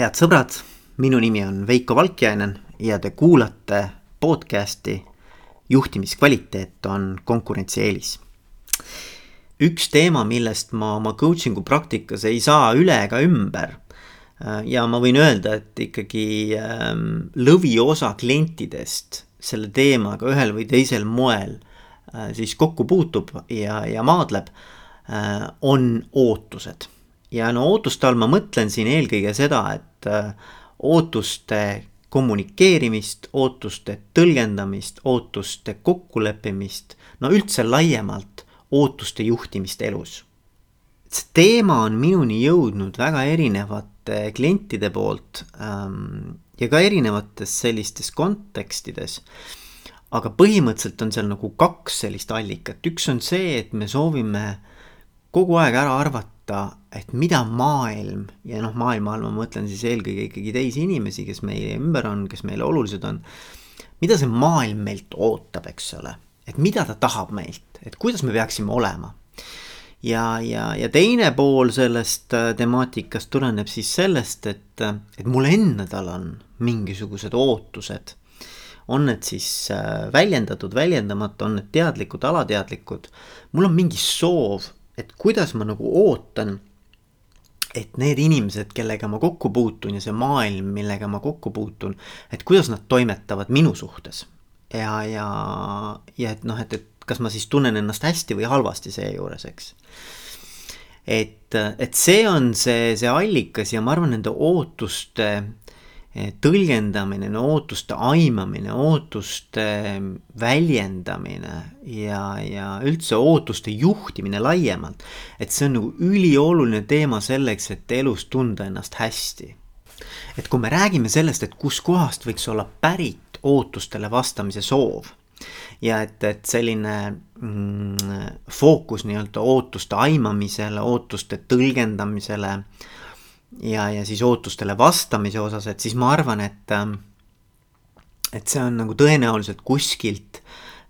head sõbrad, minu nimi on Veiko Valkjainen ja te kuulate podcasti juhtimiskvaliteet on konkurentsieelis. üks teema, millest ma oma coaching'u praktikas ei saa üle ega ümber. ja ma võin öelda, et ikkagi ähm, lõviosa klientidest selle teemaga ühel või teisel moel äh, siis kokku puutub ja, ja maadleb, äh, on ootused ja no ootuste all ma mõtlen siin eelkõige seda, et äh, ootuste kommunikeerimist, ootuste tõlgendamist, ootuste kokkuleppimist, no üldse laiemalt ootuste juhtimist elus. see teema on minuni jõudnud väga erinevate klientide poolt ähm, ja ka erinevates sellistes kontekstides. aga põhimõtteliselt on seal nagu kaks sellist allikat, üks on see, et me soovime kogu aeg ära arvata, vaadata, et mida maailm ja noh, maailma all ma mõtlen siis eelkõige ikkagi teisi inimesi, kes meie ümber on, kes meile olulised on. mida see maailm meilt ootab, eks ole, et mida ta tahab meilt, et kuidas me peaksime olema. ja, ja, ja teine pool sellest äh, temaatikast tuleneb siis sellest, et, et mul endal on mingisugused ootused on need siis äh, väljendatud, väljendamata, on need teadlikud, alateadlikud. mul on mingi soov et kuidas ma nagu ootan, et need inimesed, kellega ma kokku puutun ja see maailm, millega ma kokku puutun, et kuidas nad toimetavad minu suhtes. ja, ja, ja et noh, et, et kas ma siis tunnen ennast hästi või halvasti seejuures, eks. et, et see on see, see allikas ja ma arvan, nende ootuste tõlgendamine, no ootuste aimamine, ootuste väljendamine ja, ja üldse ootuste juhtimine laiemalt. et see on nagu ülioluline teema selleks, et elus tunda ennast hästi. et kui me räägime sellest, et kuskohast võiks olla pärit ootustele vastamise soov ja et, et selline mm, fookus nii-öelda ootuste aimamisele, ootuste tõlgendamisele ja, ja siis ootustele vastamise osas, et siis ma arvan, et, ähm, et see on nagu tõenäoliselt kuskilt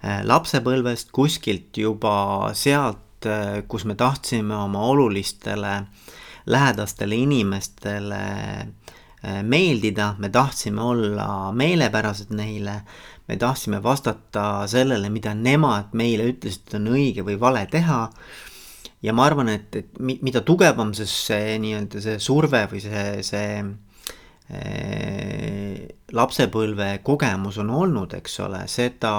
äh, lapsepõlvest, kuskilt juba sealt, äh, kus me tahtsime oma olulistele lähedastele inimestele äh, meeldida, me tahtsime olla meelepärased neile, me tahtsime vastata sellele, mida nemad meile ütlesid, et on õige või vale teha ja ma arvan, et, et mida tugevam see, see nii-öelda see surve või see, see äh, lapsepõlve kogemus on olnud, eks ole, seda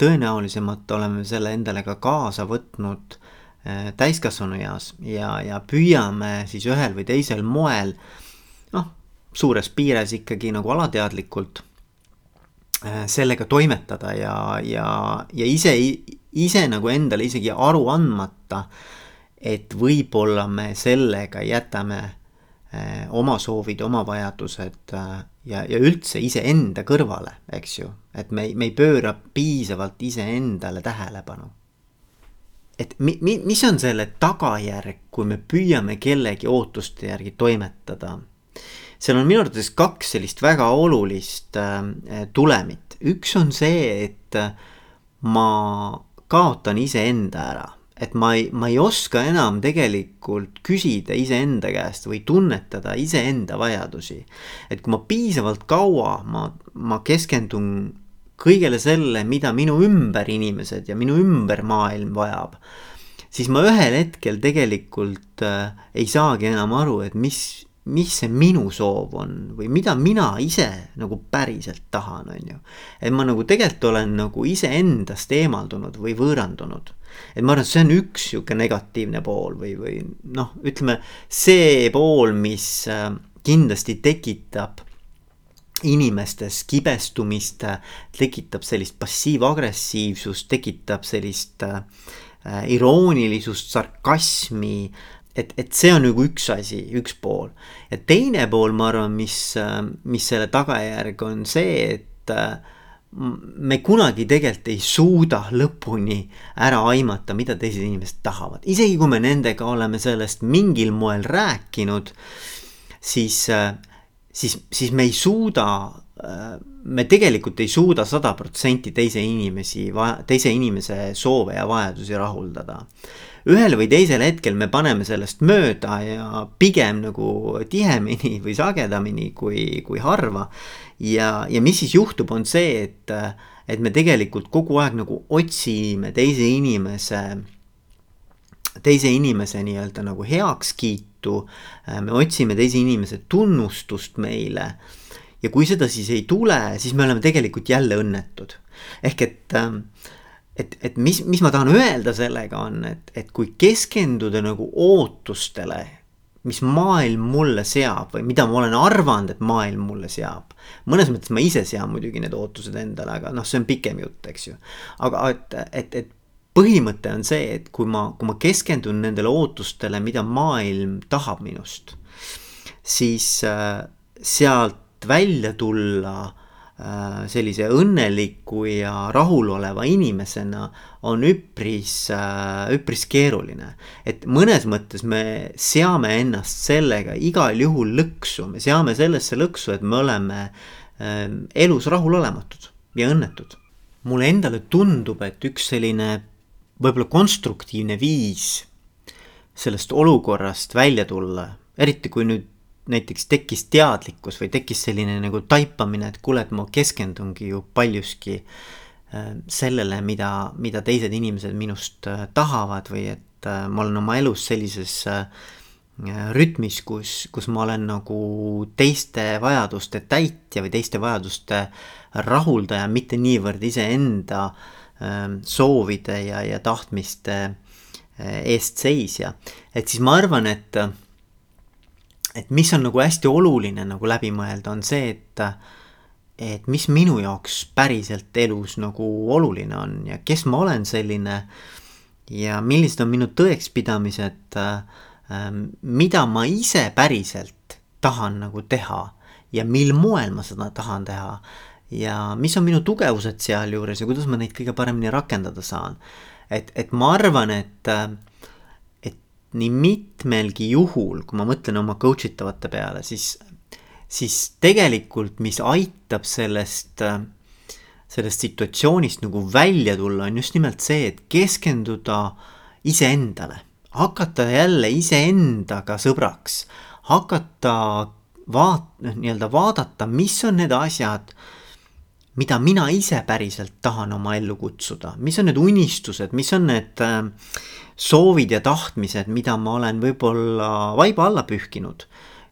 tõenäolisemalt oleme selle endale ka kaasa võtnud äh, täiskasvanueas ja, ja püüame siis ühel või teisel moel noh, suures piires ikkagi nagu alateadlikult sellega toimetada ja, ja, ja ise ise nagu endale isegi aru andmata, et võib-olla me sellega jätame eh, oma soovid, oma vajadused eh, ja, ja üldse iseenda kõrvale, eks ju. et me me ei pööra piisavalt iseendale tähelepanu. et mi-, mi-, mis on selle tagajärg, kui me püüame kellegi ootuste järgi toimetada? Seal on minu arvates kaks sellist väga olulist äh, tulemit, üks on see, et ma kaotan iseenda ära. et ma ei, ma ei oska enam tegelikult küsida iseenda käest või tunnetada iseenda vajadusi. et kui ma piisavalt kaua, ma, ma keskendun kõigele selle, mida minu ümber inimesed ja minu ümber maailm vajab, siis ma ühel hetkel tegelikult äh, ei saagi enam aru, et mis, mis see minu soov on või mida mina ise nagu päriselt tahan, on ju. et ma nagu tegelikult olen nagu iseendast eemaldunud või võõrandunud. et ma arvan, et see on üks sihuke negatiivne pool või, või noh, ütleme see pool, mis äh, kindlasti tekitab inimestes kibestumist, tekitab sellist passiivagressiivsust, tekitab sellist äh, iroonilisust, sarkasmi et, et see on nagu üks asi, üks pool. ja teine pool, ma arvan, mis, mis selle tagajärg on see, et me kunagi tegelikult ei suuda lõpuni ära aimata, mida teised inimesed tahavad, isegi kui me nendega oleme sellest mingil moel rääkinud, siis, siis, siis me ei suuda me tegelikult ei suuda sada protsenti teise inimesi, teise inimese soove ja vajadusi rahuldada. Ühel või teisel hetkel me paneme sellest mööda ja pigem nagu tihemini või sagedamini kui, kui harva. ja, ja mis siis juhtub, on see, et, et me tegelikult kogu aeg nagu otsime teise inimese teise inimese nii-öelda nagu heakskiitu, me otsime teise inimese tunnustust meile ja kui seda siis ei tule, siis me oleme tegelikult jälle õnnetud. ehk et, ähm, et, et mis, mis ma tahan öelda sellega on, et, et kui keskenduda nagu ootustele, mis maailm mulle seab või mida ma olen arvanud, et maailm mulle seab. mõnes mõttes ma ise sean muidugi need ootused endale, aga noh, see on pikem jutt, eks ju. aga et, et, et põhimõte on see, et kui ma, kui ma keskendun nendele ootustele, mida maailm tahab minust, siis äh, sealt välja tulla sellise õnneliku ja rahuloleva inimesena on üpris, äh, üpris keeruline. et mõnes mõttes me seame ennast sellega igal juhul lõksu, me seame sellesse lõksu, et me oleme äh, elus rahulolematud ja õnnetud. mulle endale tundub, et üks selline võib-olla konstruktiivne viis sellest olukorrast välja tulla, eriti kui nüüd näiteks tekkis teadlikkus või tekkis selline nagu taipamine, et kuule, et ma keskendungi ju paljuski äh, sellele, mida, mida teised inimesed minust äh, tahavad või et äh, ma olen oma elus sellises rütmis, kus, kus ma olen nagu teiste vajaduste täitja või teiste vajaduste rahuldaja, mitte niivõrd iseenda soovide ja, ja tahtmiste eest seisja. et siis ma arvan, et et mis on nagu hästi oluline nagu läbi mõelda, on see, et et mis minu jaoks päriselt elus nagu oluline on ja kes ma olen selline ja millised on minu tõekspidamised, ähm, mida ma ise päriselt tahan nagu teha ja mil moel ma seda tahan teha ja mis on minu tugevused sealjuures ja kuidas ma neid kõige paremini rakendada saan. et, et ma arvan, et nii mitmelgi juhul, kui ma mõtlen oma coach itavate peale, siis, siis tegelikult, mis aitab sellest, sellest situatsioonist nagu välja tulla, on just nimelt see, et keskenduda iseendale. hakata jälle iseendaga sõbraks, hakata vaat-, nii-öelda vaadata, mis on need asjad, mida mina ise päriselt tahan oma ellu kutsuda, mis on need unistused, mis on need äh, soovid ja tahtmised, mida ma olen võib-olla vaiba alla pühkinud.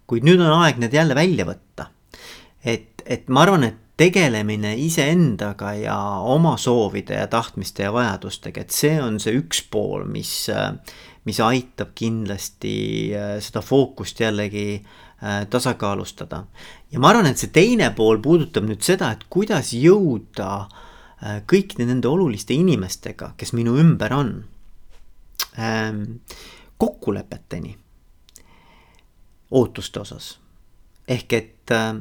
kuid nüüd on aeg need jälle välja võtta. et, et ma arvan, et tegelemine iseendaga ja oma soovide ja tahtmiste ja vajadustega, et see on see üks pool, mis, mis aitab kindlasti äh, seda fookust jällegi äh, tasakaalustada. ja ma arvan, et see teine pool puudutab nüüd seda, et kuidas jõuda äh, kõikide nende oluliste inimestega, kes minu ümber on ähm, kokkulepeteni ootuste osas. ehk et äh,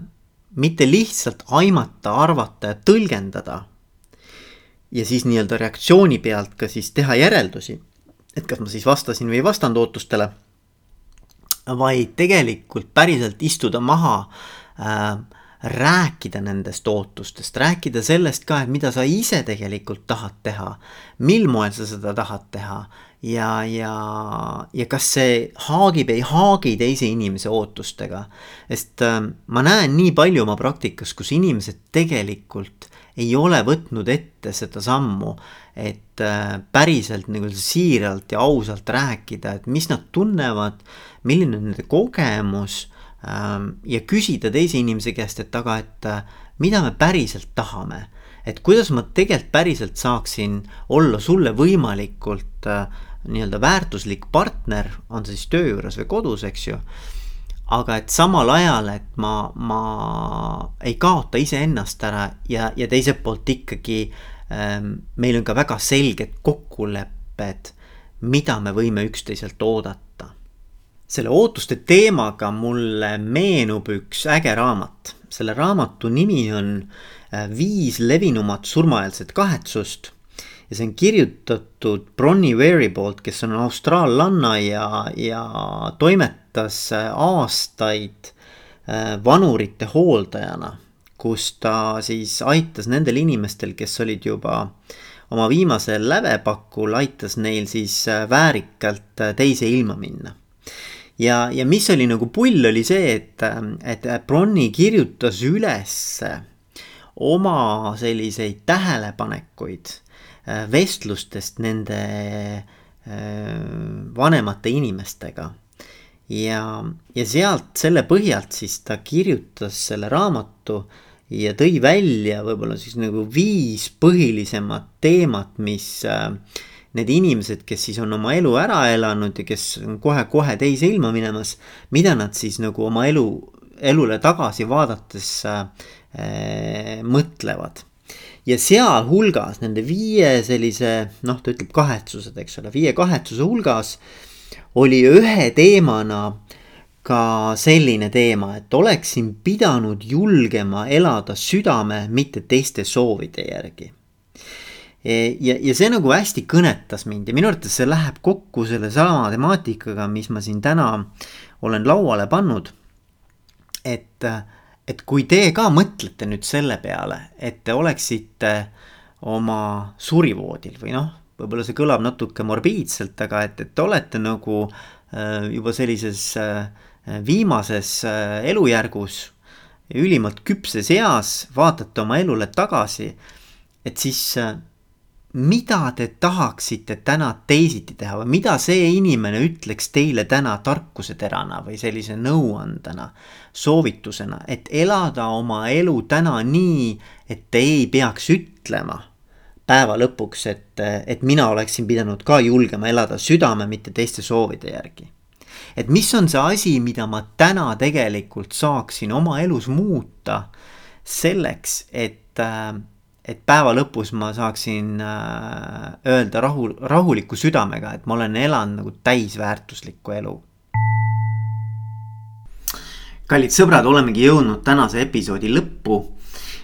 mitte lihtsalt aimata, arvata ja tõlgendada ja siis nii-öelda reaktsiooni pealt ka siis teha järeldusi, et kas ma siis vastasin või ei vastanud ootustele, vaid tegelikult päriselt istuda maha äh, rääkida nendest ootustest, rääkida sellest ka, et mida sa ise tegelikult tahad teha, mil moel sa seda tahad teha ja, ja, ja kas see haagib, ei haagi teise inimese ootustega. sest äh, ma näen nii palju oma praktikas, kus inimesed tegelikult ei ole võtnud ette seda sammu, et äh, päriselt nagu siiralt ja ausalt rääkida, et mis nad tunnevad, milline on nende kogemus äh, ja küsida teise inimese käest, et aga, et äh, mida me päriselt tahame et kuidas ma tegelikult päriselt saaksin olla sulle võimalikult äh, nii-öelda väärtuslik partner, on see siis töö juures või kodus, eks ju. Aga et samal ajal, et ma, ma ei kaota iseennast ära ja, ja teiselt poolt ikkagi ähm, meil on ka väga selged kokkulepped, mida me võime üksteiselt oodata. selle ootuste teemaga mulle meenub üks äge raamat, selle raamatu nimi on äh, Viis levinumat surmaeelset kahetsust ja see on kirjutatud Bronnie Ware'i poolt, kes on austraallanna ja, ja toimetas aastaid äh, vanurite hooldajana kus ta siis aitas nendel inimestel, kes olid juba oma viimasel lävepakul, aitas neil siis äh, väärikalt äh, teise ilma minna. ja, ja mis oli nagu pull, oli see, et, et Bronni kirjutas üles oma selliseid tähelepanekuid vestlustest nende vanemate inimestega. Ja, ja sealt, selle põhjalt siis ta kirjutas selle raamatu ja tõi välja võib-olla siis nagu viis põhilisemat teemat, mis äh, need inimesed, kes siis on oma elu ära elanud ja kes on kohe-kohe teise ilma minemas, mida nad siis nagu oma elu, elule tagasi vaadates äh, mõtlevad ja sealhulgas nende viie sellise noh, ta ütleb kahetsused, eks ole, viie kahetsuse hulgas äh, oli ühe teemana ka selline teema, et oleksin pidanud julgema elada südame, mitte teiste soovide järgi. E, ja, ja see nagu hästi kõnetas mind ja minu arvates see läheb kokku sellesama temaatikaga, mis ma siin täna olen lauale pannud. et, et kui te ka mõtlete nüüd selle peale, et te oleksite oma surivoodil või noh võib-olla see kõlab natuke morbiidselt, aga et, et te olete nagu äh, juba sellises äh, viimases äh, elujärgus, ülimalt küpses eas, vaatate oma elule tagasi, et siis mida te tahaksite täna teisiti teha või mida see inimene ütleks teile täna tarkuseterana või sellise nõuandena, soovitusena, et elada oma elu täna nii, et te ei peaks ütlema päeva lõpuks, et, et mina oleksin pidanud ka julgema elada südame, mitte teiste soovide järgi. et mis on see asi, mida ma täna tegelikult saaksin oma elus muuta selleks, et, et päeva lõpus ma saaksin äh, öelda rahu, rahuliku südamega, et ma olen elanud nagu täisväärtuslikku elu. kallid sõbrad, olemegi jõudnud tänase episoodi lõppu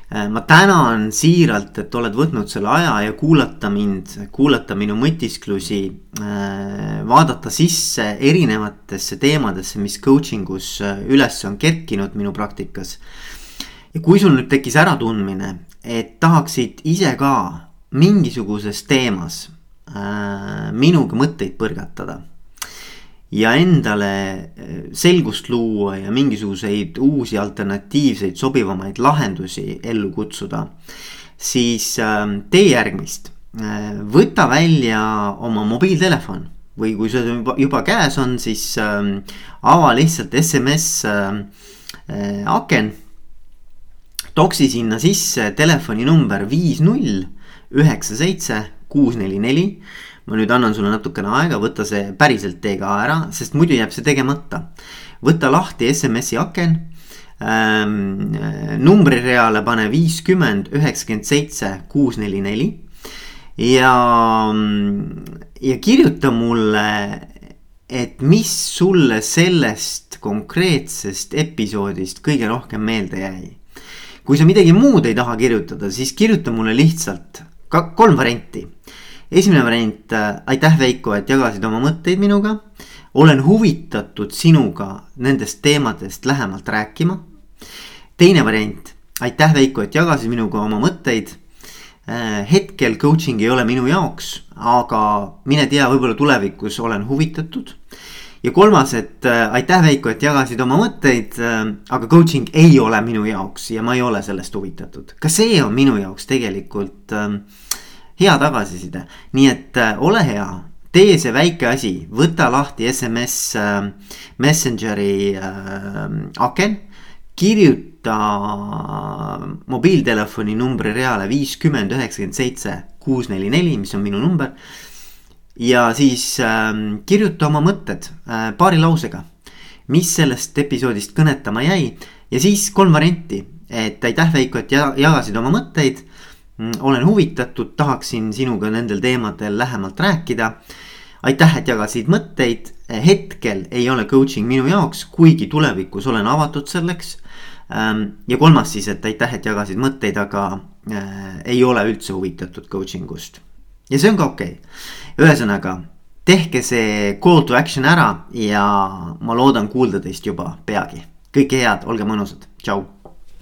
Äh, ma tänan siiralt, et oled võtnud selle aja ja kuulata mind, kuulata minu mõtisklusi. Äh, vaadata sisse erinevatesse teemadesse, mis coaching us üles on kerkinud minu praktikas. ja kui sul nüüd tekkis äratundmine, et tahaksid ise ka mingisuguses teemas minuga mõtteid põrgatada ja endale eh, selgust luua ja mingisuguseid uusi alternatiivseid sobivamaid lahendusi ellu kutsuda. siis ähm, tee järgmist, äh, võta välja oma mobiiltelefon või kui see juba, juba käes on, siis ähm, ava lihtsalt SMS ähm, äh, aken. Toksi sinna sisse telefoninumber viis null üheksa seitse kuus neli neli ma nüüd annan sulle natukene aega, võta see päriselt tee ka ära, sest muidu jääb see tegemata. võta lahti SMS-i aken ähm,. numbrireale pane viiskümmend, üheksakümmend seitse, kuus, neli, neli. ja, ja kirjuta mulle, et mis sulle sellest konkreetsest episoodist kõige rohkem meelde jäi. Kui sa midagi muud ei taha kirjutada, siis kirjuta mulle lihtsalt ka kolm varianti esimene variant, äh, aitäh Veiko, et jagasid oma mõtteid minuga. olen huvitatud sinuga nendest teemadest lähemalt rääkima. teine variant, aitäh Veiko, et jagasid minuga oma mõtteid. Äh, hetkel coaching ei ole minu jaoks, aga mine tea, võib-olla tulevikus olen huvitatud ja kolmas, et äh, aitäh, Veiko, et jagasid oma mõtteid äh,. aga coaching ei ole minu jaoks ja ma ei ole sellest huvitatud. ka see on minu jaoks tegelikult äh, hea tagasiside, nii et äh, ole hea, tee see väike asi, võta lahti SMS äh, Messengeri äh, aken, kirjuta mobiiltelefoni numbri reale viiskümmend üheksakümmend seitse kuus neli neli, mis on minu number. Ja siis äh, kirjuta oma mõtted äh, paari lausega, mis sellest episoodist kõnetama jäi ja siis kolm varianti, et aitäh Veiko, et jagasid oma mõtteid Mm, olen huvitatud, tahaksin sinuga nendel teemadel lähemalt rääkida. aitäh, et jagasid mõtteid, hetkel ei ole coaching minu jaoks, kuigi tulevikus olen avatud selleks. Ähm, ja kolmas siis, et aitäh, et jagasid mõtteid, aga äh, ei ole üldse huvitatud coaching ust. ja see on ka okei okay., ühesõnaga tehke see call to action ära ja ma loodan kuulda teist juba peagi. kõike head, olge mõnusad, tšau